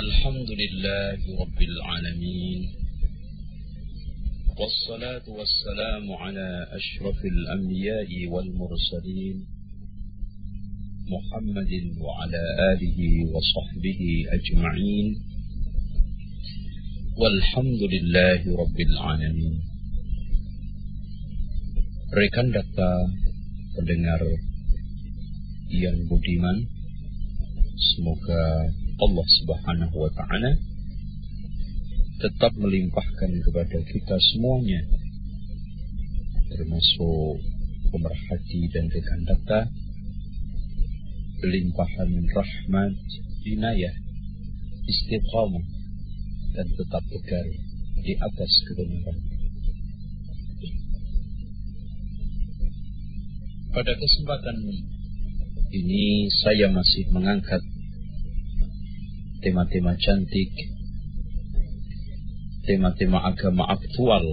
الحمد لله رب العالمين والصلاة والسلام على أشرف الأنبياء والمرسلين محمد وعلى آله وصحبه أجمعين والحمد لله رب العالمين. Rekan data pendengar yang budiman, semoga Allah Subhanahu wa taala tetap melimpahkan kepada kita semuanya termasuk pemerhati dan rekan data limpahan rahmat, inayah, istiqamah dan tetap tegar di atas kebenaran. Pada kesempatan ini saya masih mengangkat tema-tema cantik, tema-tema agama aktual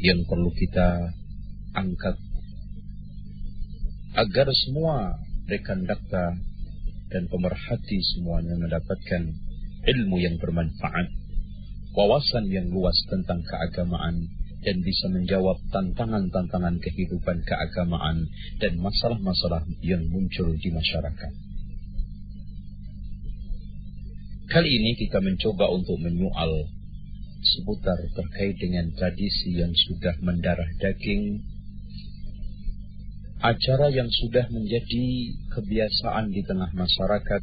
yang perlu kita angkat agar semua rekan dakta dan pemerhati semuanya mendapatkan ilmu yang bermanfaat, wawasan yang luas tentang keagamaan dan bisa menjawab tantangan-tantangan kehidupan keagamaan dan masalah-masalah yang muncul di masyarakat. Kali ini kita mencoba untuk menyoal seputar terkait dengan tradisi yang sudah mendarah daging, acara yang sudah menjadi kebiasaan di tengah masyarakat,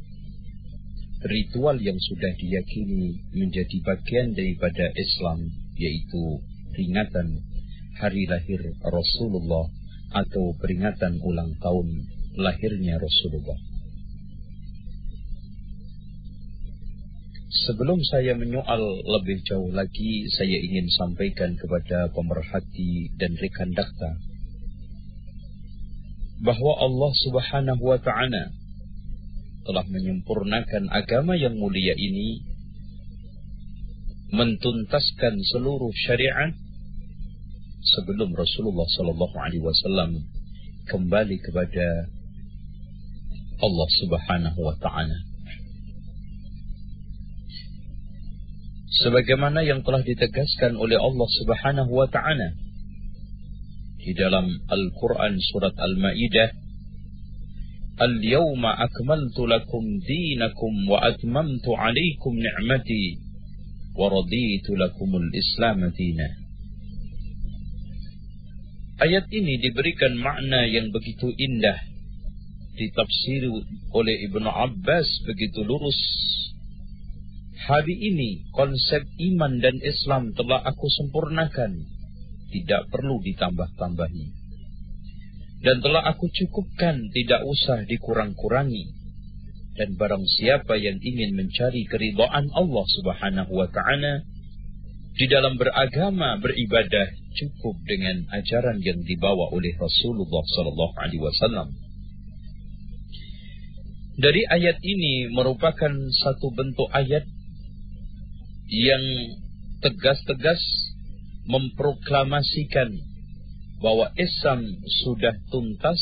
ritual yang sudah diyakini menjadi bagian daripada Islam, yaitu peringatan hari lahir Rasulullah atau peringatan ulang tahun lahirnya Rasulullah. Sebelum saya menyoal lebih jauh lagi, saya ingin sampaikan kepada pemerhati dan rekan dakta bahwa Allah Subhanahu wa taala telah menyempurnakan agama yang mulia ini mentuntaskan seluruh syariat sebelum Rasulullah sallallahu alaihi wasallam kembali kepada Allah Subhanahu wa taala. Sebagaimana yang telah ditegaskan oleh Allah Subhanahu wa taala di dalam Al-Qur'an surat Al-Maidah Al-yawma akmaltu lakum dinakum wa atmamtu 'alaykum ni'mati wa raditu lakumul Islam dinan Ayat ini diberikan makna yang begitu indah ditafsiri oleh Ibnu Abbas begitu lurus Hari ini konsep iman dan Islam telah aku sempurnakan. Tidak perlu ditambah-tambahi. Dan telah aku cukupkan, tidak usah dikurang-kurangi. Dan barang siapa yang ingin mencari keridhaan Allah subhanahu wa ta'ala, di dalam beragama, beribadah, cukup dengan ajaran yang dibawa oleh Rasulullah sallallahu alaihi wasallam. Dari ayat ini merupakan satu bentuk ayat yang tegas-tegas memproklamasikan bahwa Islam sudah tuntas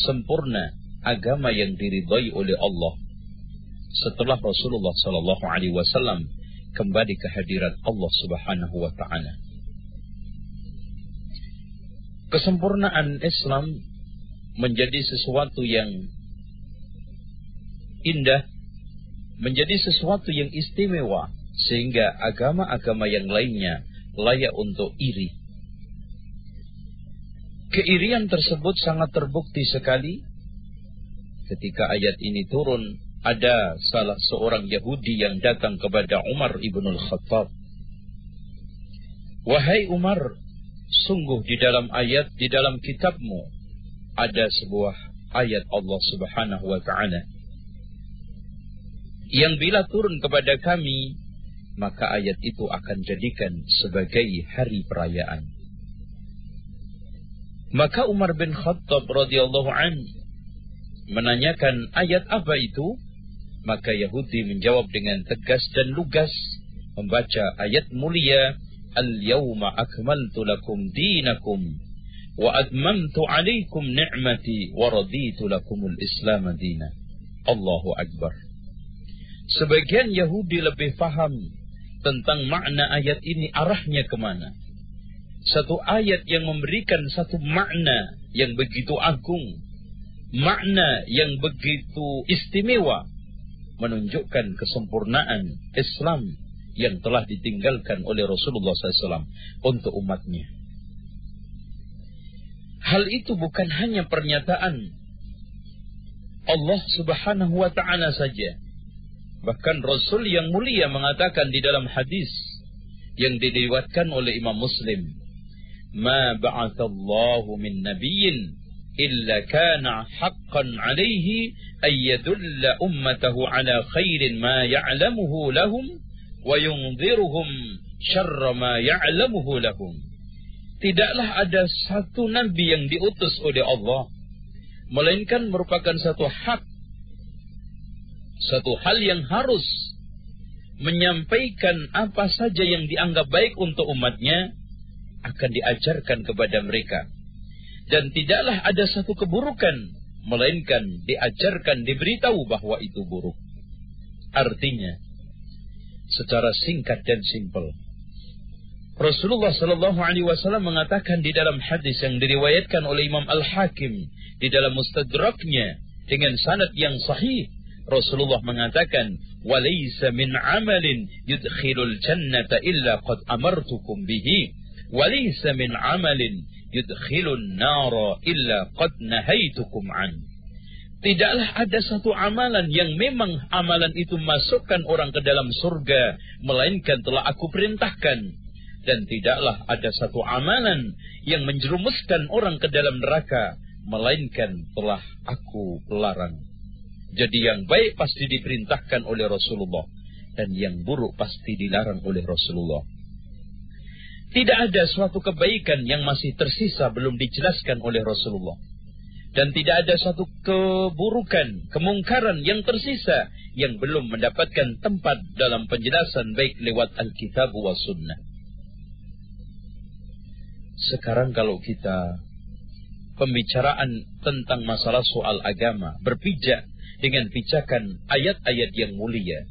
sempurna agama yang diridhai oleh Allah setelah Rasulullah sallallahu alaihi wasallam kembali ke hadirat Allah Subhanahu wa taala. Kesempurnaan Islam menjadi sesuatu yang indah, menjadi sesuatu yang istimewa sehingga agama-agama yang lainnya layak untuk iri. Keirian tersebut sangat terbukti sekali ketika ayat ini turun ada salah seorang Yahudi yang datang kepada Umar ibn al-Khattab. Wahai Umar, sungguh di dalam ayat, di dalam kitabmu, ada sebuah ayat Allah subhanahu wa ta'ala. Yang bila turun kepada kami, maka ayat itu akan jadikan sebagai hari perayaan. Maka Umar bin Khattab radhiyallahu an menanyakan ayat apa itu? Maka Yahudi menjawab dengan tegas dan lugas membaca ayat mulia Al-yawma akmaltu lakum dinakum wa admamtu alaikum ni'mati wa raditu lakumul Islam dina. Allahu Akbar. Sebagian Yahudi lebih paham tentang makna ayat ini arahnya ke mana. Satu ayat yang memberikan satu makna yang begitu agung. Makna yang begitu istimewa. Menunjukkan kesempurnaan Islam yang telah ditinggalkan oleh Rasulullah SAW untuk umatnya. Hal itu bukan hanya pernyataan Allah Subhanahu wa taala saja. Bahkan Rasul yang mulia mengatakan di dalam hadis yang diriwayatkan oleh Imam Muslim, "Ma ba'athallahu min nabiyyin illa kana haqqan 'alaihi ay yadulla ummatahu 'ala khairin ma ya'lamuhu lahum wa yundhiruhum syarra ma ya'lamuhu lahum." Tidaklah ada satu nabi yang diutus oleh Allah melainkan merupakan satu hak satu hal yang harus menyampaikan apa saja yang dianggap baik untuk umatnya akan diajarkan kepada mereka dan tidaklah ada satu keburukan melainkan diajarkan diberitahu bahwa itu buruk artinya secara singkat dan simpel. Rasulullah Shallallahu Alaihi Wasallam mengatakan di dalam hadis yang diriwayatkan oleh Imam Al Hakim di dalam Mustadraknya dengan sanad yang sahih, Rasulullah mengatakan, "Walaysa min amalin yudkhilul jannata illa qad amartukum bihi, walaysa min amalin yudkhilun nara illa qad nahaitukum an." Tidaklah ada satu amalan yang memang amalan itu masukkan orang ke dalam surga, melainkan telah aku perintahkan. Dan tidaklah ada satu amalan yang menjerumuskan orang ke dalam neraka, melainkan telah aku larang. Jadi yang baik pasti diperintahkan oleh Rasulullah, dan yang buruk pasti dilarang oleh Rasulullah. Tidak ada suatu kebaikan yang masih tersisa belum dijelaskan oleh Rasulullah dan tidak ada satu keburukan, kemungkaran yang tersisa yang belum mendapatkan tempat dalam penjelasan baik lewat Alkitab wa Sunnah. Sekarang kalau kita pembicaraan tentang masalah soal agama berpijak dengan pijakan ayat-ayat yang mulia,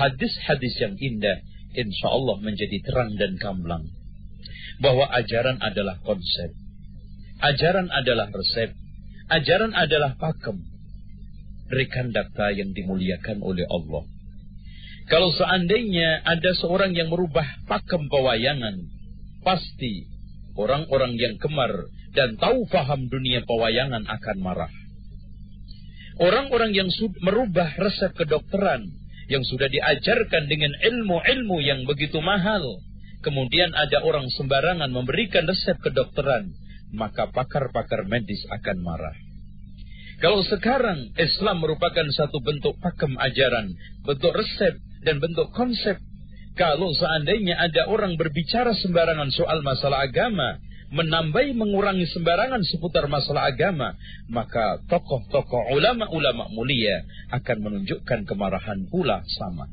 hadis-hadis yang indah, insya Allah menjadi terang dan gamblang. Bahwa ajaran adalah konsep, ajaran adalah resep, Ajaran adalah pakem. Rekan data yang dimuliakan oleh Allah. Kalau seandainya ada seorang yang merubah pakem pewayangan, pasti orang-orang yang kemar dan tahu faham dunia pewayangan akan marah. Orang-orang yang merubah resep kedokteran yang sudah diajarkan dengan ilmu-ilmu yang begitu mahal, kemudian ada orang sembarangan memberikan resep kedokteran, maka pakar-pakar medis akan marah. Kalau sekarang Islam merupakan satu bentuk pakem ajaran, bentuk resep, dan bentuk konsep. Kalau seandainya ada orang berbicara sembarangan soal masalah agama, menambahi mengurangi sembarangan seputar masalah agama, maka tokoh-tokoh ulama-ulama mulia akan menunjukkan kemarahan pula sama.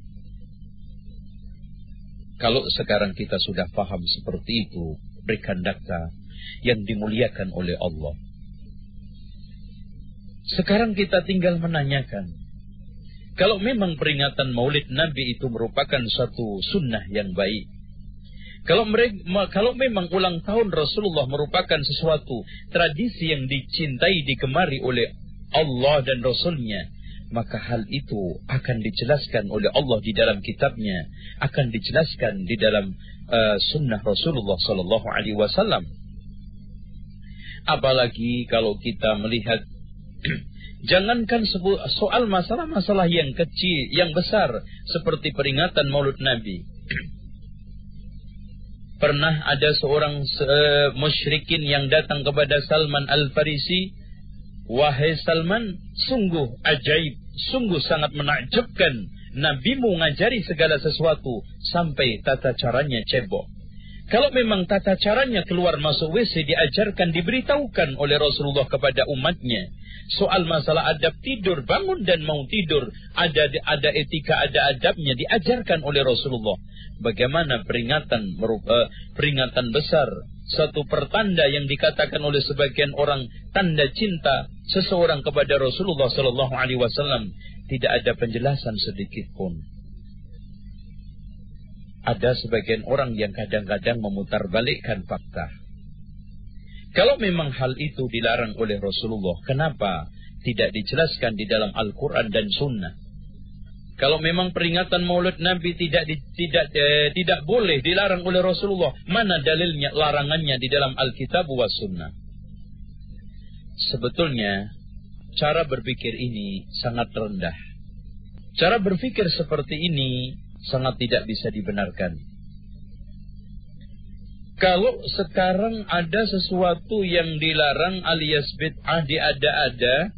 Kalau sekarang kita sudah paham seperti itu, berikan data yang dimuliakan oleh Allah. Sekarang kita tinggal menanyakan, kalau memang peringatan maulid Nabi itu merupakan satu sunnah yang baik, kalau mereka, kalau memang ulang tahun Rasulullah merupakan sesuatu tradisi yang dicintai, digemari oleh Allah dan Rasulnya, maka hal itu akan dijelaskan oleh Allah di dalam kitabnya, akan dijelaskan di dalam uh, sunnah Rasulullah Sallallahu Alaihi Wasallam. Apalagi kalau kita melihat jangankan soal masalah-masalah yang kecil, yang besar seperti peringatan Maulud Nabi. Pernah ada seorang musyrikin yang datang kepada Salman Al-Farisi, "Wahai Salman, sungguh ajaib, sungguh sangat menakjubkan Nabimu ngajari segala sesuatu sampai tata caranya cebok." Kalau memang tata caranya keluar masuk WC diajarkan, diberitahukan oleh Rasulullah kepada umatnya. Soal masalah adab tidur, bangun dan mau tidur. Ada ada etika, ada adabnya diajarkan oleh Rasulullah. Bagaimana peringatan uh, peringatan besar. Satu pertanda yang dikatakan oleh sebagian orang tanda cinta seseorang kepada Rasulullah Sallallahu Alaihi Wasallam tidak ada penjelasan sedikit pun. Ada sebagian orang yang kadang-kadang memutarbalikkan fakta. Kalau memang hal itu dilarang oleh Rasulullah, kenapa tidak dijelaskan di dalam Al-Quran dan Sunnah? Kalau memang peringatan Maulid Nabi tidak di, tidak eh, tidak boleh dilarang oleh Rasulullah, mana dalilnya larangannya di dalam Alkitab wa Sunnah? Sebetulnya cara berpikir ini sangat rendah. Cara berpikir seperti ini sangat tidak bisa dibenarkan. Kalau sekarang ada sesuatu yang dilarang alias bid'ah diada-ada,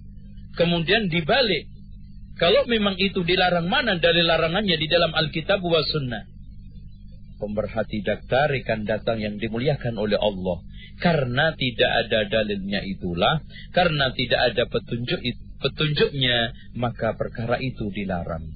kemudian dibalik. Kalau memang itu dilarang, mana dalil larangannya di dalam Alkitab wa Sunnah? Pemerhati daktar rekan datang yang dimuliakan oleh Allah. Karena tidak ada dalilnya itulah, karena tidak ada petunjuk petunjuknya, maka perkara itu dilarang.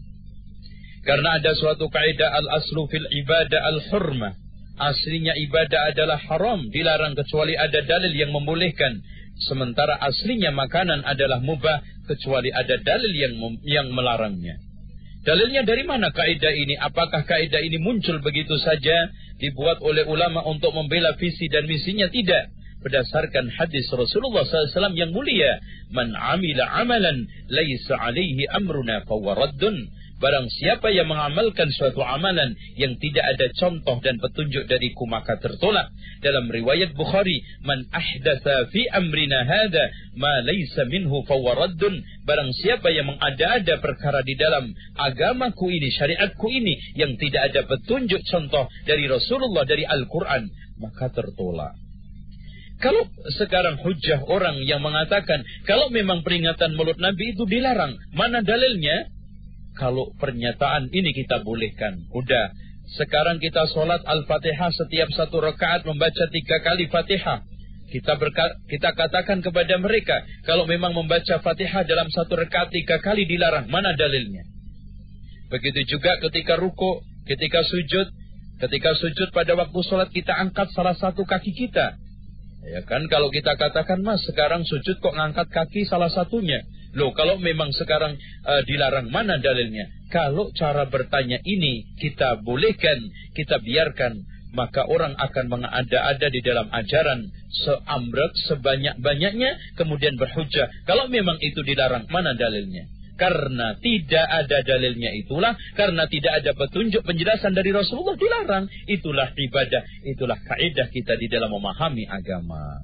Karena ada suatu kaidah al-aslu fil ibadah al-hurmah. Aslinya ibadah adalah haram, dilarang kecuali ada dalil yang membolehkan. Sementara aslinya makanan adalah mubah kecuali ada dalil yang yang melarangnya. Dalilnya dari mana kaidah ini? Apakah kaidah ini muncul begitu saja dibuat oleh ulama untuk membela visi dan misinya? Tidak. Berdasarkan hadis Rasulullah SAW yang mulia, "Man amila amalan laisa alaihi amruna fawaraddun." Barang siapa yang mengamalkan suatu amalan yang tidak ada contoh dan petunjuk dariku maka tertolak. Dalam riwayat Bukhari, man ahdatha fi amrina hada ma laysa minhu fawaraddun. Barang siapa yang mengada-ada perkara di dalam agamaku ini, syariatku ini yang tidak ada petunjuk contoh dari Rasulullah dari Al-Quran, maka tertolak. Kalau sekarang hujah orang yang mengatakan kalau memang peringatan mulut Nabi itu dilarang, mana dalilnya? Kalau pernyataan ini kita bolehkan. Udah, sekarang kita sholat Al-Fatihah setiap satu rakaat membaca tiga kali Fatihah. Kita berka kita katakan kepada mereka, kalau memang membaca Fatihah dalam satu rakaat tiga kali dilarang, mana dalilnya? Begitu juga ketika ruku, ketika sujud, ketika sujud pada waktu sholat kita angkat salah satu kaki kita. Ya kan kalau kita katakan mas sekarang sujud kok ngangkat kaki salah satunya. Loh, kalau memang sekarang uh, dilarang, mana dalilnya? Kalau cara bertanya ini kita bolehkan, kita biarkan, maka orang akan mengada-ada di dalam ajaran seambrek sebanyak-banyaknya, kemudian berhujah. Kalau memang itu dilarang, mana dalilnya? Karena tidak ada dalilnya itulah, karena tidak ada petunjuk penjelasan dari Rasulullah dilarang. Itulah ibadah, itulah kaidah kita di dalam memahami agama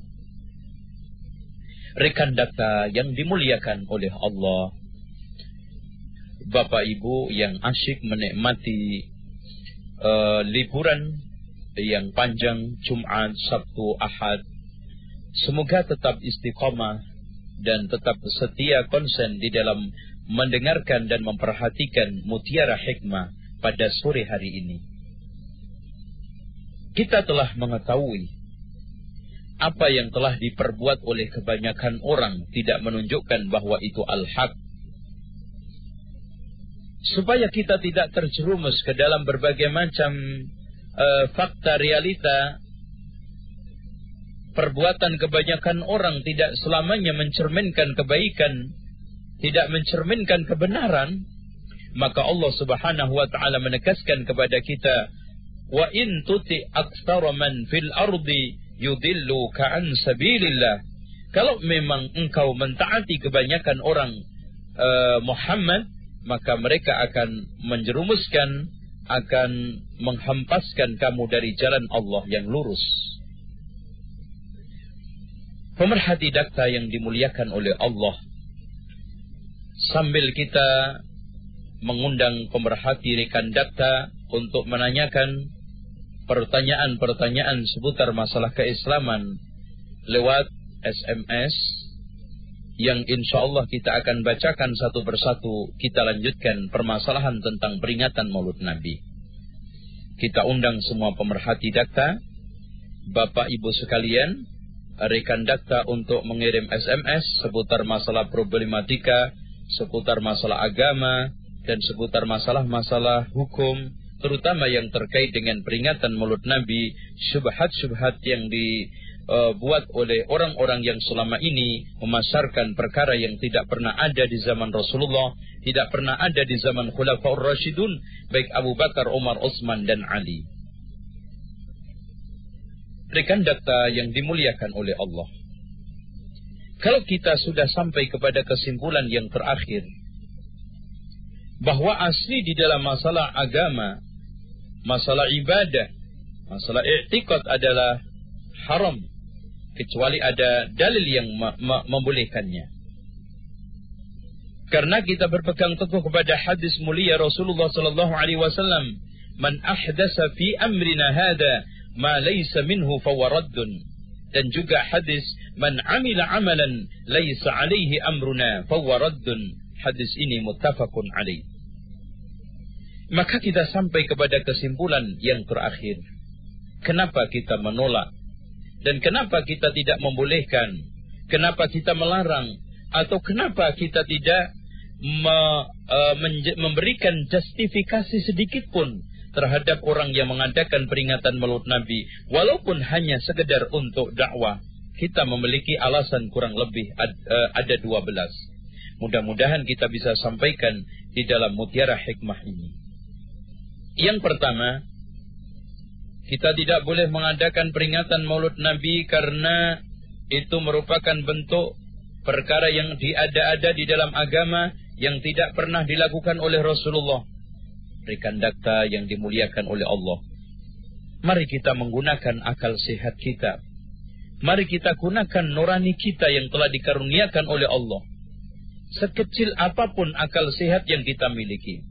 rekan data yang dimuliakan oleh Allah. Bapak Ibu yang asyik menikmati uh, liburan yang panjang Jumat, Sabtu, Ahad. Semoga tetap istiqomah dan tetap setia konsen di dalam mendengarkan dan memperhatikan mutiara hikmah pada sore hari ini. Kita telah mengetahui apa yang telah diperbuat oleh kebanyakan orang tidak menunjukkan bahwa itu al-haq. Supaya kita tidak terjerumus ke dalam berbagai macam uh, fakta realita, perbuatan kebanyakan orang tidak selamanya mencerminkan kebaikan, tidak mencerminkan kebenaran, maka Allah Subhanahu wa taala menegaskan kepada kita, "Wa in tuti aktsara man fil ardi yudillu ka'an sabilillah. Kalau memang engkau mentaati kebanyakan orang uh, Muhammad, maka mereka akan menjerumuskan, akan menghempaskan kamu dari jalan Allah yang lurus. Pemerhati dakta yang dimuliakan oleh Allah. Sambil kita mengundang pemerhati rekan dakta untuk menanyakan pertanyaan-pertanyaan seputar masalah keislaman lewat SMS yang insya Allah kita akan bacakan satu persatu kita lanjutkan permasalahan tentang peringatan maulud Nabi. Kita undang semua pemerhati data, Bapak Ibu sekalian, rekan data untuk mengirim SMS seputar masalah problematika, seputar masalah agama, dan seputar masalah-masalah hukum, terutama yang terkait dengan peringatan mulut Nabi, syubhat-syubhat yang di uh, buat oleh orang-orang yang selama ini memasarkan perkara yang tidak pernah ada di zaman Rasulullah, tidak pernah ada di zaman Khulafaur Rasyidun, baik Abu Bakar, Umar, Utsman dan Ali. Rekan data yang dimuliakan oleh Allah. Kalau kita sudah sampai kepada kesimpulan yang terakhir, bahwa asli di dalam masalah agama, masalah ibadah, masalah i'tikad adalah haram kecuali ada dalil yang membolehkannya. Karena kita berpegang teguh kepada hadis mulia Rasulullah sallallahu alaihi wasallam, "Man ahdasa fi amrina hada ma laysa minhu fawaraddun." Dan juga hadis, "Man amila amalan laysa alaihi amruna fawaraddun." Hadis ini muttafaqun alaih. Maka kita sampai kepada kesimpulan yang terakhir. Kenapa kita menolak dan kenapa kita tidak membolehkan? Kenapa kita melarang? Atau kenapa kita tidak me, uh, memberikan justifikasi sedikit pun terhadap orang yang mengadakan peringatan Maulid Nabi walaupun hanya sekedar untuk dakwah kita memiliki alasan kurang lebih ad, uh, ada 12 mudah-mudahan kita bisa sampaikan di dalam mutiara hikmah ini yang pertama kita tidak boleh mengadakan peringatan maulud Nabi karena itu merupakan bentuk perkara yang diada-ada di dalam agama yang tidak pernah dilakukan oleh Rasulullah. Rekan dakta yang dimuliakan oleh Allah. Mari kita menggunakan akal sehat kita. Mari kita gunakan nurani kita yang telah dikaruniakan oleh Allah. Sekecil apa pun akal sehat yang kita miliki.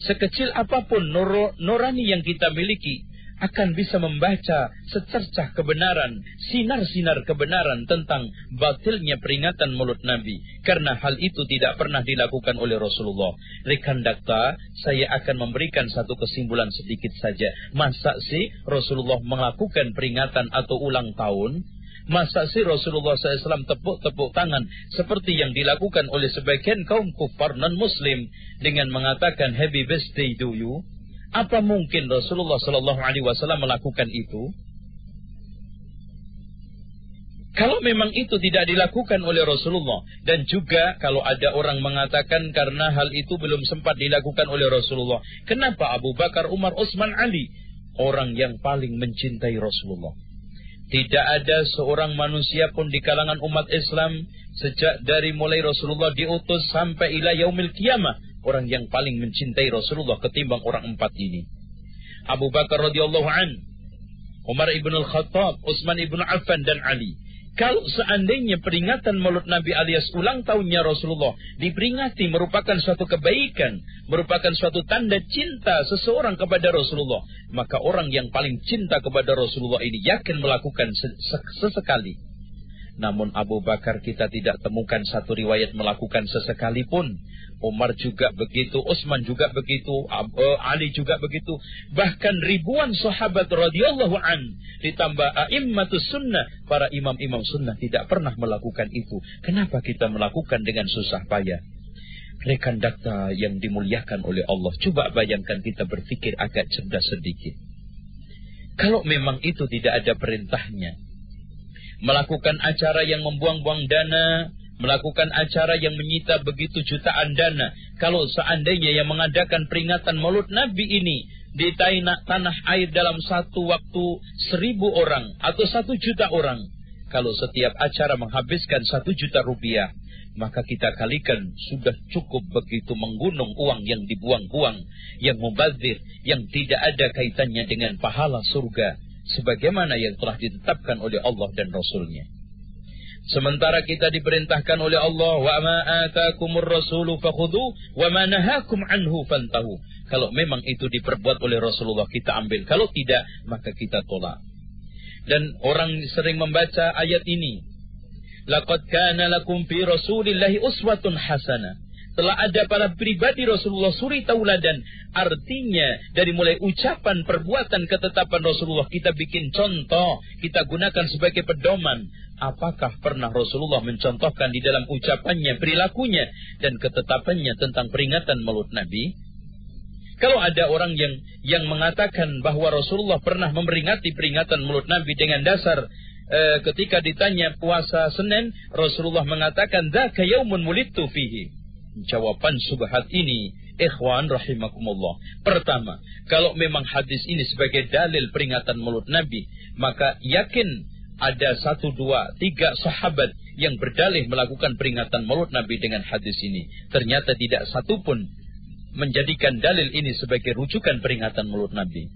Sekecil apa pun nur nurani yang kita miliki akan bisa membaca secercah kebenaran, sinar-sinar kebenaran tentang batilnya peringatan mulut Nabi. Karena hal itu tidak pernah dilakukan oleh Rasulullah. Rekan dakta, saya akan memberikan satu kesimpulan sedikit saja. Masa sih Rasulullah melakukan peringatan atau ulang tahun? Masa sih Rasulullah SAW tepuk-tepuk tangan seperti yang dilakukan oleh sebagian kaum kufar non-muslim dengan mengatakan happy birthday to you? Apa mungkin Rasulullah Sallallahu Alaihi Wasallam melakukan itu? Kalau memang itu tidak dilakukan oleh Rasulullah dan juga kalau ada orang mengatakan karena hal itu belum sempat dilakukan oleh Rasulullah, kenapa Abu Bakar, Umar, Utsman, Ali orang yang paling mencintai Rasulullah? Tidak ada seorang manusia pun di kalangan umat Islam sejak dari mulai Rasulullah diutus sampai ila yaumil kiamah orang yang paling mencintai Rasulullah ketimbang orang empat ini. Abu Bakar radhiyallahu an, Umar ibn al-Khattab, Utsman ibn Affan dan Ali. Kalau seandainya peringatan Maulid Nabi alias ulang tahunnya Rasulullah diperingati merupakan suatu kebaikan, merupakan suatu tanda cinta seseorang kepada Rasulullah, maka orang yang paling cinta kepada Rasulullah ini yakin melakukan sesekali namun Abu Bakar kita tidak temukan satu riwayat melakukan sesekali pun. Umar juga begitu, Utsman juga begitu, eh, Ali juga begitu. Bahkan ribuan sahabat radhiyallahu an ditambah a'immatus sunnah, para imam-imam sunnah tidak pernah melakukan itu. Kenapa kita melakukan dengan susah payah? Rekan dakta yang dimuliakan oleh Allah, coba bayangkan kita berpikir agak cerdas sedikit. Kalau memang itu tidak ada perintahnya, melakukan acara yang membuang-buang dana, melakukan acara yang menyita begitu jutaan dana. Kalau seandainya yang mengadakan peringatan maulud Nabi ini di tanah, tanah air dalam satu waktu seribu orang atau satu juta orang. Kalau setiap acara menghabiskan satu juta rupiah, maka kita kalikan sudah cukup begitu menggunung uang yang dibuang-buang, yang mubazir, yang tidak ada kaitannya dengan pahala surga sebagaimana yang telah ditetapkan oleh Allah dan Rasulnya. Sementara kita diperintahkan oleh Allah, wa ma atakumur rasulu fakhudhu wa ma nahakum anhu fantahu. Kalau memang itu diperbuat oleh Rasulullah kita ambil, kalau tidak maka kita tolak. Dan orang sering membaca ayat ini. Laqad kana lakum fi Rasulillahi uswatun hasanah telah ada pada pribadi Rasulullah suri tauladan. Artinya dari mulai ucapan, perbuatan, ketetapan Rasulullah kita bikin contoh, kita gunakan sebagai pedoman. Apakah pernah Rasulullah mencontohkan di dalam ucapannya, perilakunya, dan ketetapannya tentang peringatan mulut Nabi? Kalau ada orang yang yang mengatakan bahwa Rasulullah pernah memperingati peringatan mulut Nabi dengan dasar eh, ketika ditanya puasa Senin, Rasulullah mengatakan, "Dzaka yaumun mulidtu fihi." Jawaban subhat ini, ikhwan rahimakumullah. Pertama, kalau memang hadis ini sebagai dalil peringatan mulut Nabi, maka yakin ada satu, dua, tiga sahabat yang berdalih melakukan peringatan mulut Nabi dengan hadis ini. Ternyata tidak satu pun menjadikan dalil ini sebagai rujukan peringatan mulut Nabi.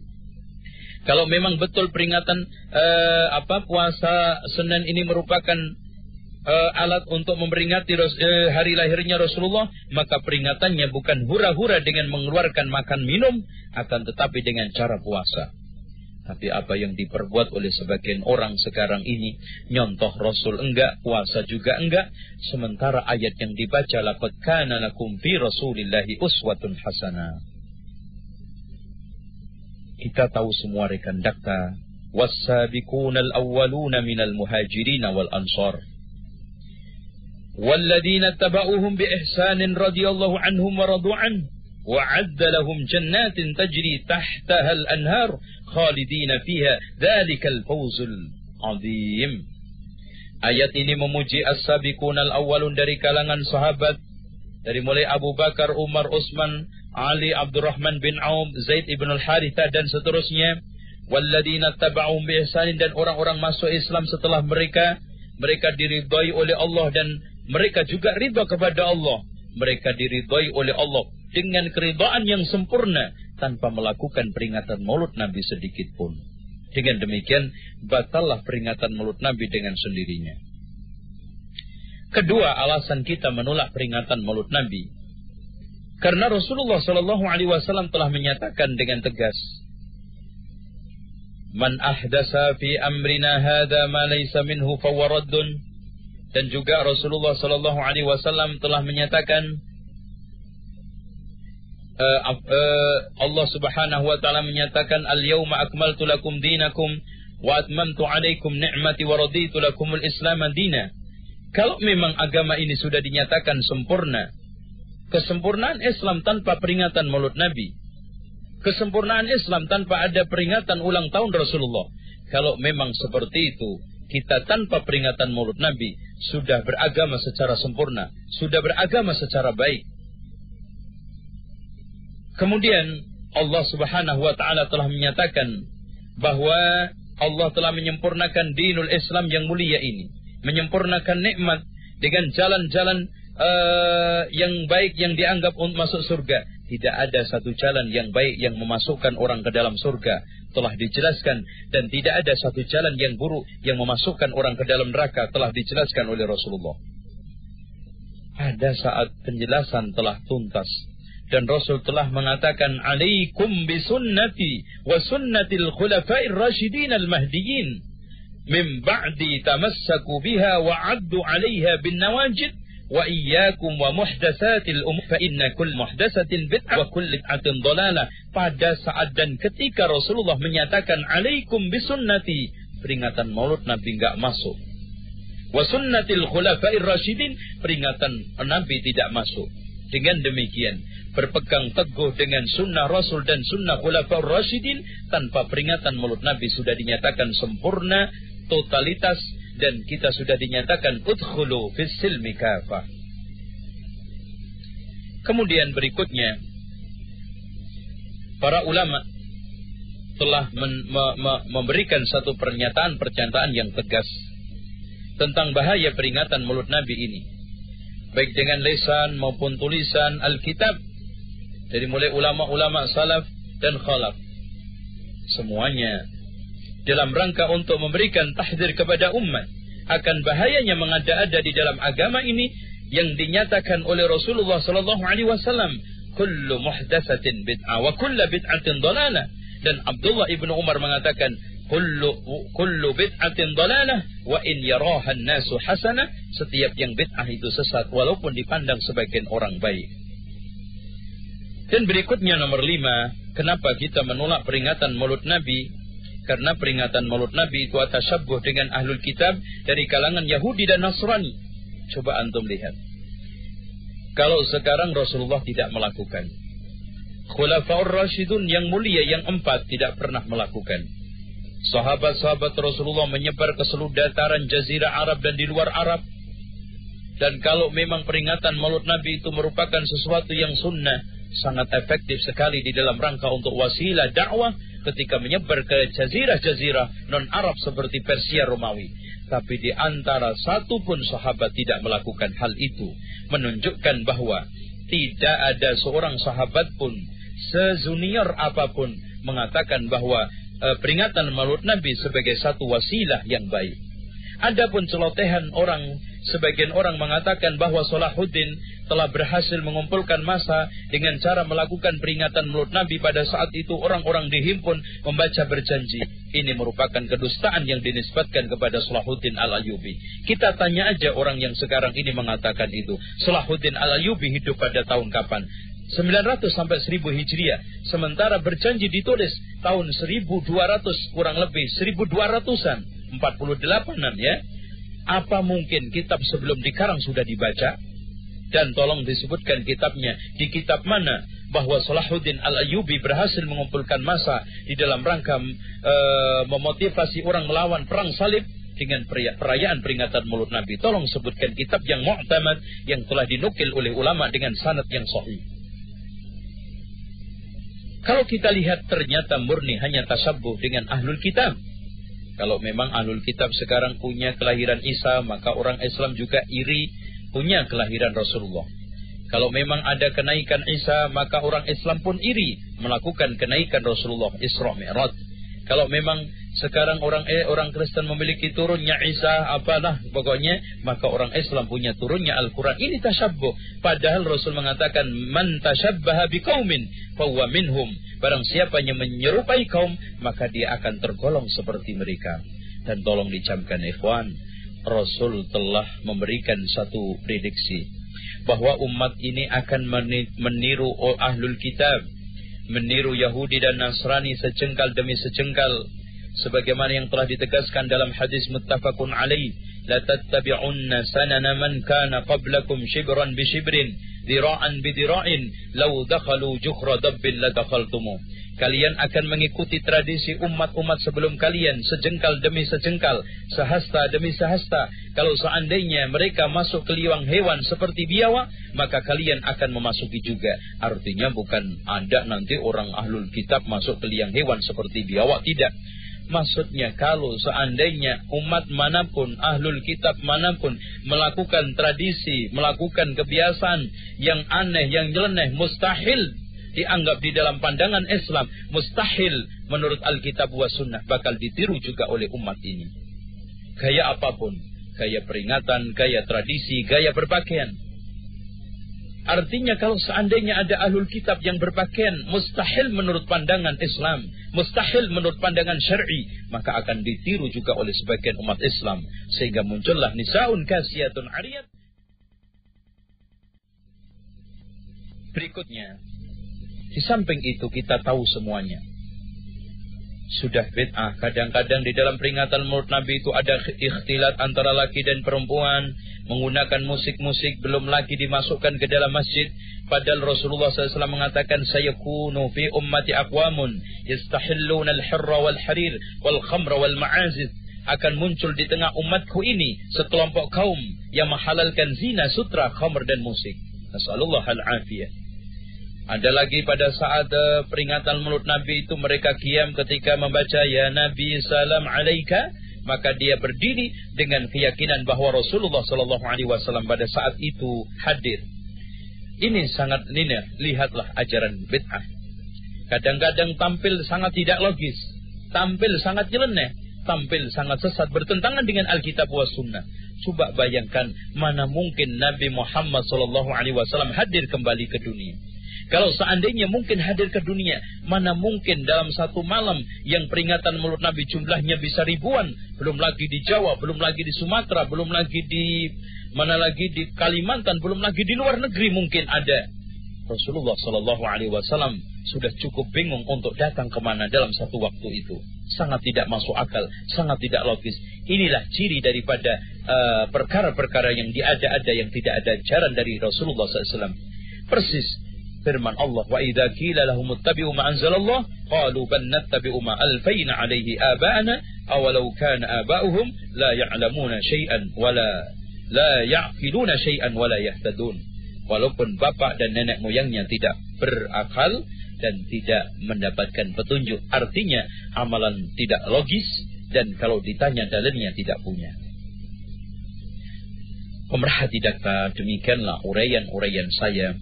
Kalau memang betul peringatan uh, apa puasa Senin ini merupakan uh, alat untuk memperingati uh, hari lahirnya Rasulullah, maka peringatannya bukan hura-hura dengan mengeluarkan makan minum, akan tetapi dengan cara puasa. Tapi apa yang diperbuat oleh sebagian orang sekarang ini, nyontoh Rasul enggak, puasa juga enggak, sementara ayat yang dibaca laqad kana lakum fi Rasulillahi uswatun hasanah. Kita tahu semua rekan dakta. والسابقون الأولون من المهاجرين والأنصار والذين اتبعوهم بإحسان رضي الله عنهم ورضوا عنه وعد لهم جنات تجري تحتها الأنهار خالدين فيها ذلك الفوز العظيم Ayat ini memuji as-sabiqun al-awwalun dari kalangan sahabat dari mulai Abu Bakar, Umar, Utsman, Ali Abdurrahman bin Auf, Zaid ibn al-Haritha dan seterusnya. Walladina taba'um biihsanin dan orang-orang masuk Islam setelah mereka. Mereka diridhai oleh Allah dan mereka juga ridha kepada Allah. Mereka diridhai oleh Allah dengan keridhaan yang sempurna tanpa melakukan peringatan maulud Nabi sedikit pun. Dengan demikian, batallah peringatan maulud Nabi dengan sendirinya. Kedua, alasan kita menolak peringatan maulud Nabi karena Rasulullah Shallallahu Alaihi Wasallam telah menyatakan dengan tegas, Man ahdasa fi amrina hada ma laysa minhu. Dan juga Rasulullah Shallallahu Alaihi Wasallam telah menyatakan, uh, uh, Allah Subhanahu Wa Taala menyatakan, Al yawma akmaltu lakum dinakum wa atmamtu alaikum ni'mati wa raditu lakumul Islam dina. Kalau memang agama ini sudah dinyatakan sempurna, Kesempurnaan Islam tanpa peringatan maulud Nabi. Kesempurnaan Islam tanpa ada peringatan ulang tahun Rasulullah. Kalau memang seperti itu, kita tanpa peringatan maulud Nabi sudah beragama secara sempurna, sudah beragama secara baik. Kemudian Allah Subhanahu wa taala telah menyatakan bahwa Allah telah menyempurnakan dinul Islam yang mulia ini, menyempurnakan nikmat dengan jalan-jalan uh, yang baik yang dianggap untuk masuk surga. Tidak ada satu jalan yang baik yang memasukkan orang ke dalam surga. Telah dijelaskan. Dan tidak ada satu jalan yang buruk yang memasukkan orang ke dalam neraka. Telah dijelaskan oleh Rasulullah. Pada saat penjelasan telah tuntas. Dan Rasul telah mengatakan. Alaikum bisunnati wa sunnatil khulafair rasyidin al-mahdiyin. Min ba'di tamassaku biha wa addu alaiha bin nawajid umur fa inna kull muhdatsatin bid'ah wa kull bid'atin dhalalah pada saat dan ketika Rasulullah menyatakan alaikum bisunnati peringatan maulud Nabi enggak masuk. Wa sunnatil khulafa'ir rasyidin peringatan Nabi tidak masuk. Dengan demikian berpegang teguh dengan sunnah Rasul dan sunnah khulafa'ir rasyidin tanpa peringatan maulud Nabi sudah dinyatakan sempurna totalitas dan kita sudah dinyatakan udkhulu fis silmi kafah. Kemudian berikutnya para ulama telah men, me, me, memberikan satu pernyataan-pernyataan yang tegas tentang bahaya peringatan mulut Nabi ini. Baik dengan lesan maupun tulisan Alkitab dari mulai ulama-ulama salaf dan khalaf. Semuanya dalam rangka untuk memberikan tahdir kepada umat akan bahayanya mengada-ada di dalam agama ini yang dinyatakan oleh Rasulullah sallallahu alaihi wasallam kullu muhdatsatin bid'ah wa kullu bid'atin dalalah. Dan Abdullah ibnu Umar mengatakan kullu kullu bid'atin dalalah wa in yaraha an-nasu hasanah. Setiap yang bid'ah itu sesat walaupun dipandang sebagian orang baik. Dan berikutnya nomor lima kenapa kita menolak peringatan Maulud Nabi karena peringatan maulud Nabi itu atas syabbuh dengan ahlul kitab dari kalangan Yahudi dan Nasrani. Coba antum lihat. Kalau sekarang Rasulullah tidak melakukan. Khulafaur Rashidun yang mulia yang empat tidak pernah melakukan. Sahabat-sahabat Rasulullah menyebar ke seluruh dataran jazirah Arab dan di luar Arab. Dan kalau memang peringatan maulud Nabi itu merupakan sesuatu yang sunnah, sangat efektif sekali di dalam rangka untuk wasilah dakwah ketika menyebar ke jazirah-jazirah non-Arab seperti Persia Romawi. Tapi di antara satu pun sahabat tidak melakukan hal itu. Menunjukkan bahwa tidak ada seorang sahabat pun, sejunior apa pun, mengatakan bahwa e, peringatan maulud Nabi sebagai satu wasilah yang baik. Adapun celotehan orang, sebagian orang mengatakan bahwa Salahuddin telah berhasil mengumpulkan masa dengan cara melakukan peringatan mulut Nabi pada saat itu orang-orang dihimpun membaca berjanji. Ini merupakan kedustaan yang dinisbatkan kepada Salahuddin Al-Ayubi. Kita tanya aja orang yang sekarang ini mengatakan itu. Salahuddin Al-Ayubi hidup pada tahun kapan? 900 sampai 1000 Hijriah. Sementara berjanji ditulis tahun 1200 kurang lebih 1200-an, 48-an ya. Apa mungkin kitab sebelum dikarang sudah dibaca? Dan tolong disebutkan kitabnya. Di kitab mana bahwa Salahuddin Al-Ayubi berhasil mengumpulkan masa di dalam rangka e, memotivasi orang melawan perang salib dengan perayaan peringatan mulut Nabi. Tolong sebutkan kitab yang mu'tamad yang telah dinukil oleh ulama dengan sanad yang sahih. Kalau kita lihat ternyata murni hanya tasabuh dengan ahlul kitab. Kalau memang ahlul kitab sekarang punya kelahiran Isa, maka orang Islam juga iri punya kelahiran Rasulullah. Kalau memang ada kenaikan Isa, maka orang Islam pun iri melakukan kenaikan Rasulullah Isra Mi'raj. Kalau memang sekarang orang eh, orang Kristen memiliki turunnya Isa apalah pokoknya maka orang Islam punya turunnya Al-Qur'an ini tasyabbuh padahal Rasul mengatakan man tasyabbaha biqaumin fahuwa minhum barang siapa yang menyerupai kaum maka dia akan tergolong seperti mereka. Dan tolong dicamkan ikhwan Rasul telah memberikan satu prediksi bahwa umat ini akan meniru ahlul kitab, meniru Yahudi dan Nasrani sejengkal demi sejengkal. Sebagaimana yang telah ditegaskan dalam hadis muttafaqun alaih la tattabi'unna sanana man kana qablakum shibran bi shibrin dira'an bi dira'in law dakhalu juhra dabbin la dakhaltumu Kalian akan mengikuti tradisi umat-umat sebelum kalian sejengkal demi sejengkal, sehasta demi sehasta. Kalau seandainya mereka masuk ke liang hewan seperti biawak, maka kalian akan memasuki juga. Artinya bukan ada nanti orang ahlul kitab masuk ke liang hewan seperti biawak, tidak. Maksudnya kalau seandainya umat mana pun, ahlul kitab mana pun melakukan tradisi, melakukan kebiasaan yang aneh, yang nyeleneh, mustahil dianggap di dalam pandangan Islam mustahil menurut Alkitab wa sunnah bakal ditiru juga oleh umat ini. Gaya apa pun, gaya peringatan, gaya tradisi, gaya berpakaian. Artinya kalau seandainya ada ahlul kitab yang berpakaian mustahil menurut pandangan Islam, mustahil menurut pandangan syar'i, maka akan ditiru juga oleh sebagian umat Islam sehingga muncullah nisaun kasiyatun ariyat. Berikutnya, di samping itu kita tahu semuanya. Sudah bid'ah. Kadang-kadang di dalam peringatan mulut Nabi itu ada ikhtilat antara laki dan perempuan. Menggunakan musik-musik belum lagi dimasukkan ke dalam masjid. Padahal Rasulullah SAW mengatakan sayakunu fi ummati aqwamun yastahilluna al-hirra wal-harir wal-khamra wal-ma'azid akan muncul di tengah umatku ini sekelompok kaum yang menghalalkan zina, sutra, khamr dan musik. Nasallallahu al-afiyah. Ada lagi pada saat uh, peringatan mulut Nabi itu mereka kiam ketika membaca ya Nabi salam alaika maka dia berdiri dengan keyakinan bahwa Rasulullah Shallallahu Alaihi Wasallam pada saat itu hadir. Ini sangat ini lihatlah ajaran bid'ah. Kadang-kadang tampil sangat tidak logis, tampil sangat nyeleneh, tampil sangat sesat bertentangan dengan Alkitab wa Sunnah. Coba bayangkan mana mungkin Nabi Muhammad Shallallahu Alaihi Wasallam hadir kembali ke dunia kalau seandainya mungkin hadir ke dunia, mana mungkin dalam satu malam yang peringatan mulut Nabi jumlahnya bisa ribuan, belum lagi di Jawa, belum lagi di Sumatera, belum lagi di mana lagi di Kalimantan, belum lagi di luar negeri mungkin ada. Rasulullah Shallallahu Alaihi Wasallam sudah cukup bingung untuk datang ke mana dalam satu waktu itu. Sangat tidak masuk akal, sangat tidak logis. Inilah ciri daripada uh, perkara-perkara uh, yang diada-ada yang tidak ada ajaran dari Rasulullah SAW. Persis firman Allah wa idza qila lahum ittabi'u ma anzalallah qalu bal nattabi'u ma alfayna alaihi aba'ana awalau kana aba'uhum la ya'lamuna syai'an wala la ya'qiluna syai'an wala yahtadun. Walaupun bapak dan nenek moyangnya tidak berakal dan tidak mendapatkan petunjuk artinya amalan tidak logis dan kalau ditanya dalilnya tidak punya. Pemerhati data demikianlah uraian-uraian saya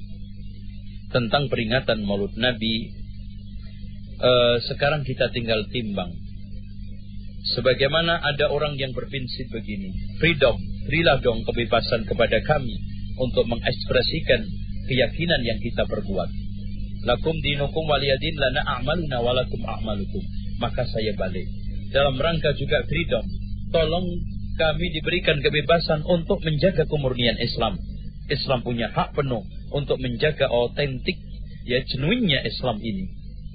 tentang peringatan Maulud Nabi. E, sekarang kita tinggal timbang. Sebagaimana ada orang yang berprinsip begini, freedom, berilah dong kebebasan kepada kami untuk mengekspresikan keyakinan yang kita perbuat. Lakum dinukum waliyadin lana a'maluna walakum a'malukum. Maka saya balik. Dalam rangka juga freedom, tolong kami diberikan kebebasan untuk menjaga kemurnian Islam. Islam punya hak penuh untuk menjaga otentik, ya genuinnya Islam ini.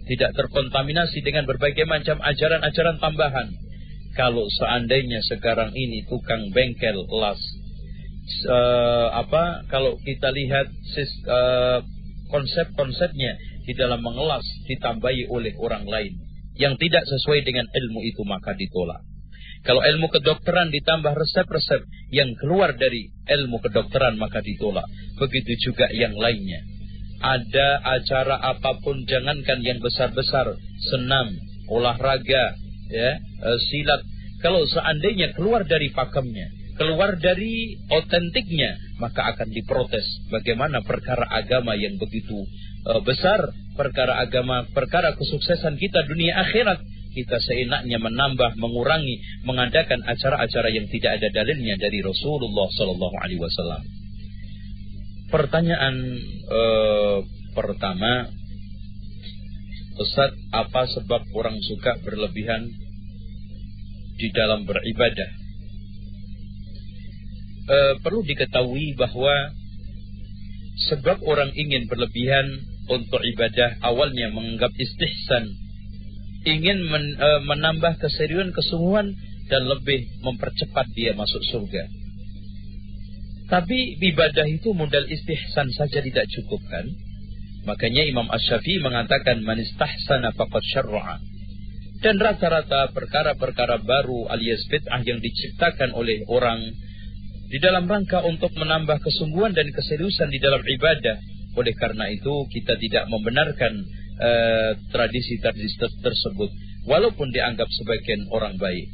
Tidak terkontaminasi dengan berbagai macam ajaran-ajaran tambahan. Kalau seandainya sekarang ini tukang bengkel las, uh, apa? Kalau kita lihat uh, konsep-konsepnya di dalam mengelas ditambahi oleh orang lain yang tidak sesuai dengan ilmu itu maka ditolak. Kalau ilmu kedokteran ditambah resep-resep yang keluar dari ilmu kedokteran maka ditolak. Begitu juga yang lainnya. Ada acara apa pun jangankan yang besar-besar, senam, olahraga, ya, e, silat. Kalau seandainya keluar dari pakemnya, keluar dari otentiknya, maka akan diprotes. Bagaimana perkara agama yang begitu e, besar, perkara agama, perkara kesuksesan kita dunia akhirat kita seenaknya menambah, mengurangi, mengadakan acara-acara yang tidak ada dalilnya dari Rasulullah Sallallahu Alaihi Wasallam. Pertanyaan eh, pertama, Ustaz, apa sebab orang suka berlebihan di dalam beribadah? Eh, perlu diketahui bahwa sebab orang ingin berlebihan untuk ibadah awalnya menganggap istihsan ingin men, e, menambah keseriusan kesungguhan dan lebih mempercepat dia masuk surga. Tapi ibadah itu modal istihsan saja tidak cukup kan? Makanya Imam Ash-Syafi'i mengatakan man istahsana faqad syarra'a. Dan rata-rata perkara-perkara baru alias bid'ah yang diciptakan oleh orang di dalam rangka untuk menambah kesungguhan dan keseriusan di dalam ibadah. Oleh karena itu kita tidak membenarkan tradisi-tradisi uh, tersebut walaupun dianggap sebagian orang baik.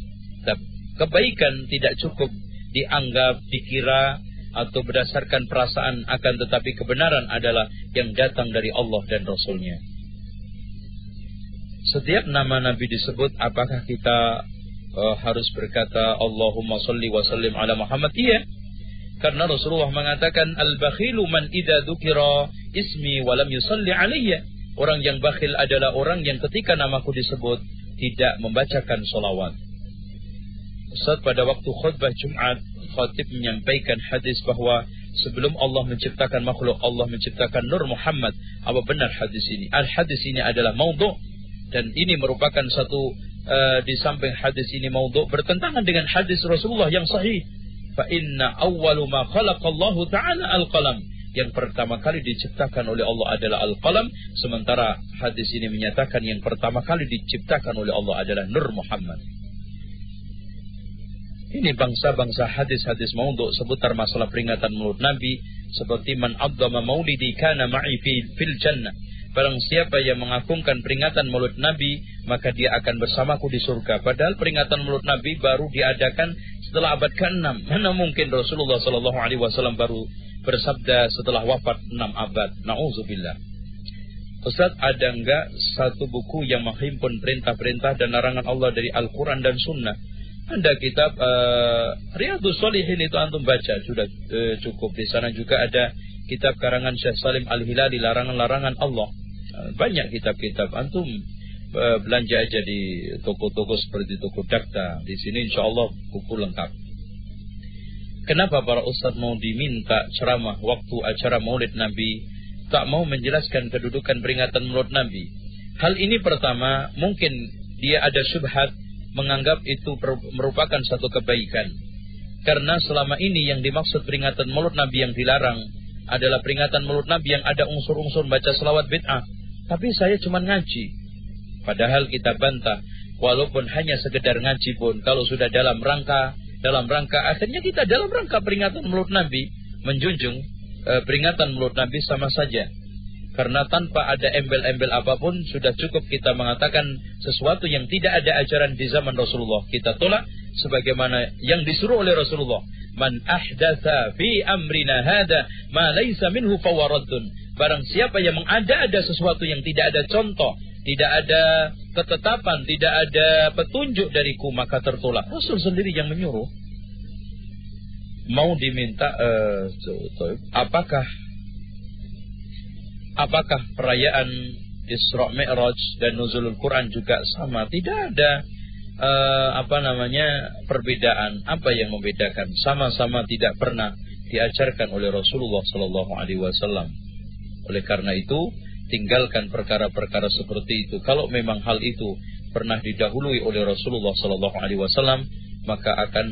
Kebaikan tidak cukup dianggap, dikira atau berdasarkan perasaan akan tetapi kebenaran adalah yang datang dari Allah dan Rasulnya. Setiap nama Nabi disebut apakah kita uh, harus berkata Allahumma salli wa sallim ala Muhammad? Iya. Karena Rasulullah mengatakan al-bakhilu man idza dzukira ismi wa lam yusalli alayya. Orang yang bakhil adalah orang yang ketika namaku disebut tidak membacakan solawat. Ustaz pada waktu khutbah Jumat, khatib menyampaikan hadis bahwa sebelum Allah menciptakan makhluk, Allah menciptakan Nur Muhammad. Apa benar hadis ini? Al-hadis ini adalah maudhu dan ini merupakan satu uh, di samping hadis ini maudhu bertentangan dengan hadis Rasulullah yang sahih. Fa inna awwalu ma khalaqallahu ta'ala al-qalam yang pertama kali diciptakan oleh Allah adalah Al-Qalam, sementara hadis ini menyatakan yang pertama kali diciptakan oleh Allah adalah Nur Muhammad. Ini bangsa-bangsa hadis-hadis maudhu seputar masalah peringatan mulut Nabi seperti man abdama maulidi kana ma'i fil jannah. Barang siapa yang mengagungkan peringatan mulut Nabi, maka dia akan bersamaku di surga. Padahal peringatan mulut Nabi baru diadakan setelah abad ke-6. Mana mungkin Rasulullah Shallallahu alaihi wasallam baru bersabda setelah wafat enam abad. Nauzubillah. Ustaz, ada enggak satu buku yang menghimpun perintah-perintah dan larangan Allah dari Al-Quran dan Sunnah? Ada kitab uh, Riyadus Solihin itu antum baca sudah uh, cukup. Di sana juga ada kitab karangan Syekh Salim Al-Hilali larangan-larangan Allah. Uh, banyak kitab-kitab antum uh, belanja aja di toko-toko seperti toko Dakta. Di sini insya Allah buku lengkap. Kenapa para ustadz mau diminta ceramah waktu acara maulid Nabi tak mau menjelaskan kedudukan peringatan maulid Nabi? Hal ini pertama mungkin dia ada syubhat menganggap itu merupakan satu kebaikan. Karena selama ini yang dimaksud peringatan maulid Nabi yang dilarang adalah peringatan maulid Nabi yang ada unsur-unsur baca selawat bid'ah. Tapi saya cuma ngaji. Padahal kita bantah, walaupun hanya sekedar ngaji pun, kalau sudah dalam rangka, dalam rangka, akhirnya kita dalam rangka peringatan mulut Nabi, menjunjung e, peringatan mulut Nabi sama saja. Karena tanpa ada embel-embel apa pun, sudah cukup kita mengatakan sesuatu yang tidak ada ajaran di zaman Rasulullah. Kita tolak sebagaimana yang disuruh oleh Rasulullah. Man ahdatha fi amrina hada ma laysa minhu fawaraddun. Barang siapa yang mengada-ada sesuatu yang tidak ada contoh, tidak ada ketetapan, tidak ada petunjuk dariku, maka tertolak. Rasul sendiri yang menyuruh. Mau diminta, uh, apakah apakah perayaan Isra Mi'raj dan Nuzulul Quran juga sama? Tidak ada uh, apa namanya perbedaan. Apa yang membedakan? Sama-sama tidak pernah diajarkan oleh Rasulullah Sallallahu Alaihi Wasallam. Oleh karena itu, tinggalkan perkara-perkara seperti itu. Kalau memang hal itu pernah didahului oleh Rasulullah Sallallahu Alaihi Wasallam, maka akan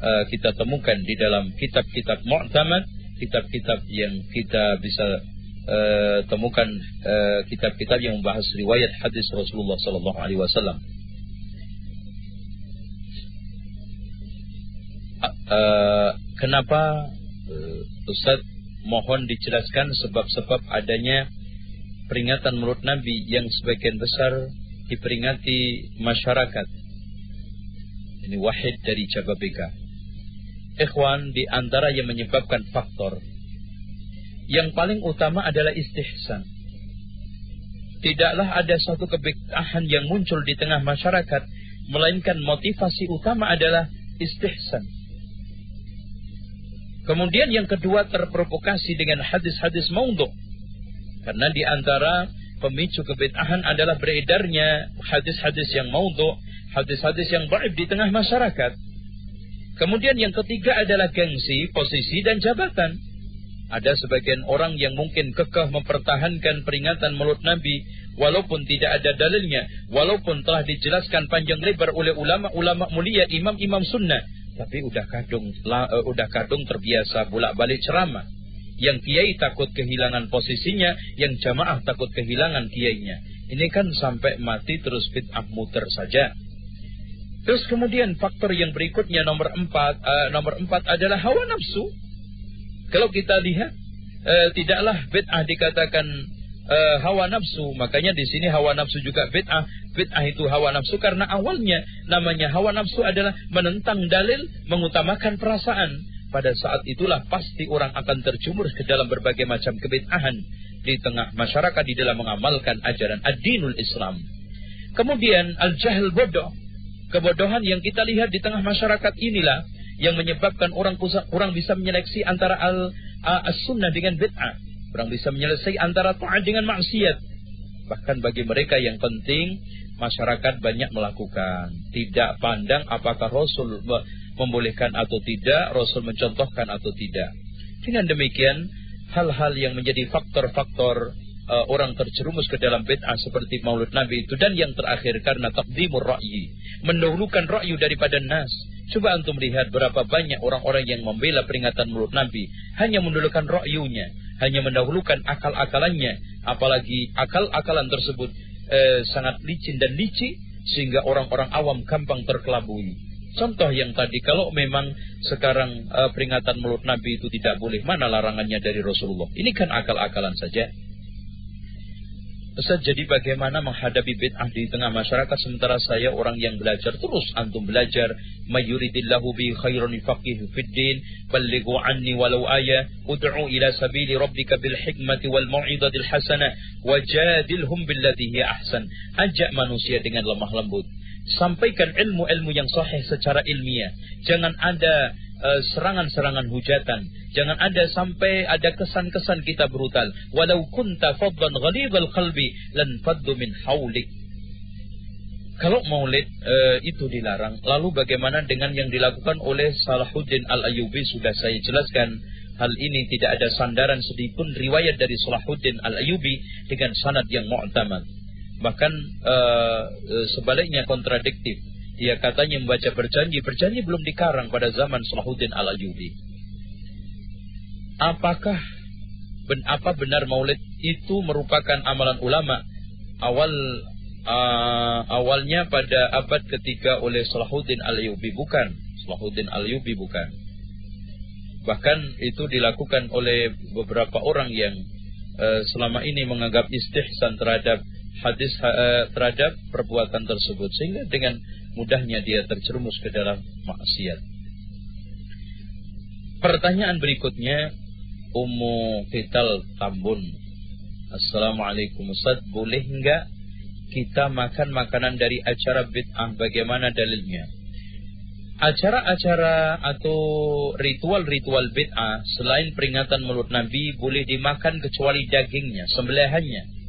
uh, kita temukan di dalam kitab-kitab mu'tamad, kitab-kitab yang kita bisa uh, temukan eh, kitab-kitab uh, yang membahas riwayat hadis Rasulullah sallallahu alaihi wasallam. Kenapa Ustaz mohon dijelaskan sebab-sebab adanya peringatan mulut Nabi yang sebagian besar diperingati masyarakat. Ini wahid dari Jababeka. Ikhwan di antara yang menyebabkan faktor yang paling utama adalah istihsan. Tidaklah ada suatu kebid'ahan yang muncul di tengah masyarakat, melainkan motivasi utama adalah istihsan. Kemudian yang kedua terprovokasi dengan hadis-hadis maudhu. Karena di antara pemicu kebid'ahan adalah beredarnya hadis-hadis yang maudhu, hadis-hadis yang baik di tengah masyarakat. Kemudian yang ketiga adalah gengsi, posisi dan jabatan. Ada sebagian orang yang mungkin kekeh mempertahankan peringatan mulut Nabi walaupun tidak ada dalilnya, walaupun telah dijelaskan panjang lebar oleh ulama-ulama mulia, imam-imam sunnah, tapi udah kadung uh, udah kadung terbiasa bolak-balik ceramah. Yang kiai takut kehilangan posisinya, yang jamaah takut kehilangan kiainya. Ini kan sampai mati terus bid'ah muter saja. Terus kemudian faktor yang berikutnya nomor empat, uh, nomor empat adalah hawa nafsu. Kalau kita lihat e, tidaklah bid'ah dikatakan e, hawa nafsu, makanya di sini hawa nafsu juga bid'ah. Bid'ah itu hawa nafsu karena awalnya namanya hawa nafsu adalah menentang dalil, mengutamakan perasaan. Pada saat itulah pasti orang akan terjumur ke dalam berbagai macam kebid'ahan di tengah masyarakat di dalam mengamalkan ajaran ad-dinul Islam. Kemudian al-jahil bodoh. Kebodohan yang kita lihat di tengah masyarakat inilah yang menyebabkan orang kurang bisa menyeleksi antara al as-sunnah dengan bid'ah. Kurang bisa menyelesaikan antara taat dengan maksiat. Bahkan bagi mereka yang penting masyarakat banyak melakukan, tidak pandang apakah Rasul membolehkan atau tidak, Rasul mencontohkan atau tidak. Dengan demikian, hal-hal yang menjadi faktor-faktor uh, orang terjerumus ke dalam bid'ah seperti Maulid Nabi itu dan yang terakhir karena takdimur ra'yi, mendahulukan ra'yu daripada nas. Coba antum lihat berapa banyak orang-orang yang membela peringatan mulut Nabi. Hanya mendahulukan ro'yunya. Hanya mendahulukan akal-akalannya. Apalagi akal-akalan tersebut eh, sangat licin dan licik. Sehingga orang-orang awam gampang terkelabui. Contoh yang tadi, kalau memang sekarang eh, peringatan mulut Nabi itu tidak boleh, mana larangannya dari Rasulullah? Ini kan akal-akalan saja. Ustaz, jadi bagaimana menghadapi bid'ah di tengah masyarakat sementara saya orang yang belajar terus antum belajar mayuridillahu bi khairan faqih fid din ballighu anni walau aya ud'u ila sabili rabbika bil hikmati wal mau'izatil hasanah wajadilhum billati hi ahsan ajak manusia dengan lemah lembut sampaikan ilmu-ilmu yang sahih secara ilmiah jangan ada Eh, serangan-serangan hujatan. Jangan ada sampai ada kesan-kesan kita brutal. Walau kunta faddan ghalidhal qalbi lan faddu min haulik. Kalau maulid e, itu dilarang, lalu bagaimana dengan yang dilakukan oleh Salahuddin Al-Ayyubi sudah saya jelaskan. Hal ini tidak ada sandaran sedikitpun riwayat dari Salahuddin Al-Ayyubi dengan sanad yang mu'tamad. Bahkan e, sebaliknya kontradiktif dia katanya membaca berjanji, berjanji belum dikarang pada zaman Salahuddin Al-Ayyubi. Apakah ben, apa benar maulid itu merupakan amalan ulama awal uh, awalnya pada abad ketiga oleh Salahuddin Al-Ayyubi bukan. Salahuddin Al-Ayyubi bukan. Bahkan itu dilakukan oleh beberapa orang yang uh, selama ini menganggap istihsan terhadap hadis uh, terhadap perbuatan tersebut sehingga dengan mudahnya dia terjerumus ke dalam maksiat. Pertanyaan berikutnya Ummu Fital Tambun. Assalamualaikum Ustaz, boleh enggak kita makan makanan dari acara bid'ah bagaimana dalilnya? Acara-acara atau ritual-ritual bid'ah selain peringatan mulut Nabi boleh dimakan kecuali dagingnya, sembelihannya.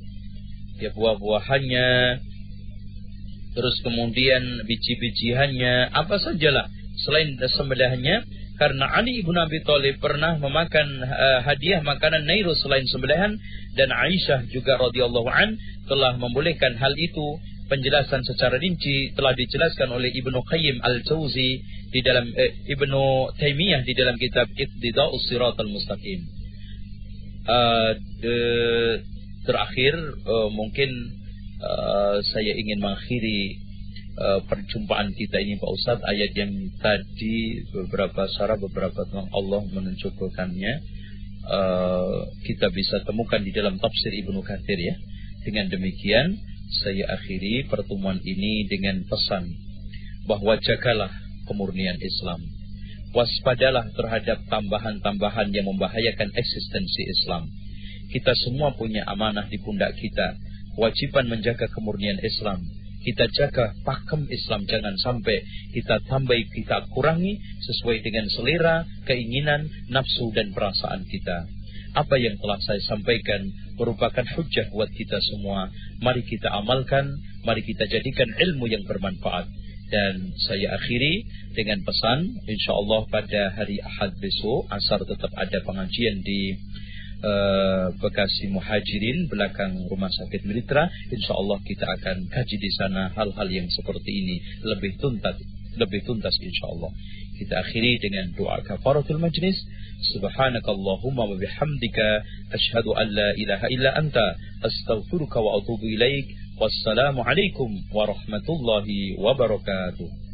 Ya buah-buahannya, terus kemudian biji-bijiannya, apa sajalah selain sembelihannya karena Ali ibn Abi Thalib pernah memakan uh, hadiah makanan Nairu selain sembelihan dan Aisyah juga radhiyallahu an telah membolehkan hal itu penjelasan secara rinci telah dijelaskan oleh Ibnu Qayyim Al-Jauzi di dalam eh, Ibnu Taimiyah di dalam kitab Iqtida'us Siratal Mustaqim. Uh, de, terakhir uh, mungkin uh, saya ingin mengakhiri uh, perjumpaan kita ini Pak Ustadz ayat yang tadi beberapa syarah beberapa tentang Allah menunjukkannya uh, kita bisa temukan di dalam tafsir Ibnu Katsir ya. Dengan demikian saya akhiri pertemuan ini dengan pesan bahwa jagalah kemurnian Islam. Waspadalah terhadap tambahan-tambahan yang membahayakan eksistensi Islam. Kita semua punya amanah di pundak kita. Kewajiban menjaga kemurnian Islam kita jaga pakem Islam jangan sampai kita tambah kita kurangi sesuai dengan selera, keinginan, nafsu dan perasaan kita. Apa yang telah saya sampaikan merupakan hujah buat kita semua. Mari kita amalkan, mari kita jadikan ilmu yang bermanfaat. Dan saya akhiri dengan pesan, insya Allah pada hari Ahad besok, asar tetap ada pengajian di uh, Bekasi Muhajirin belakang Rumah Sakit Militra. Insya Allah kita akan kaji di sana hal-hal yang seperti ini lebih tuntas, lebih tuntas insya Allah. Kita akhiri dengan doa kafaratul majlis. Subhanakallahumma wa bihamdika asyhadu an la ilaha illa anta astaghfiruka wa atubu ilaik. Wassalamualaikum warahmatullahi wabarakatuh.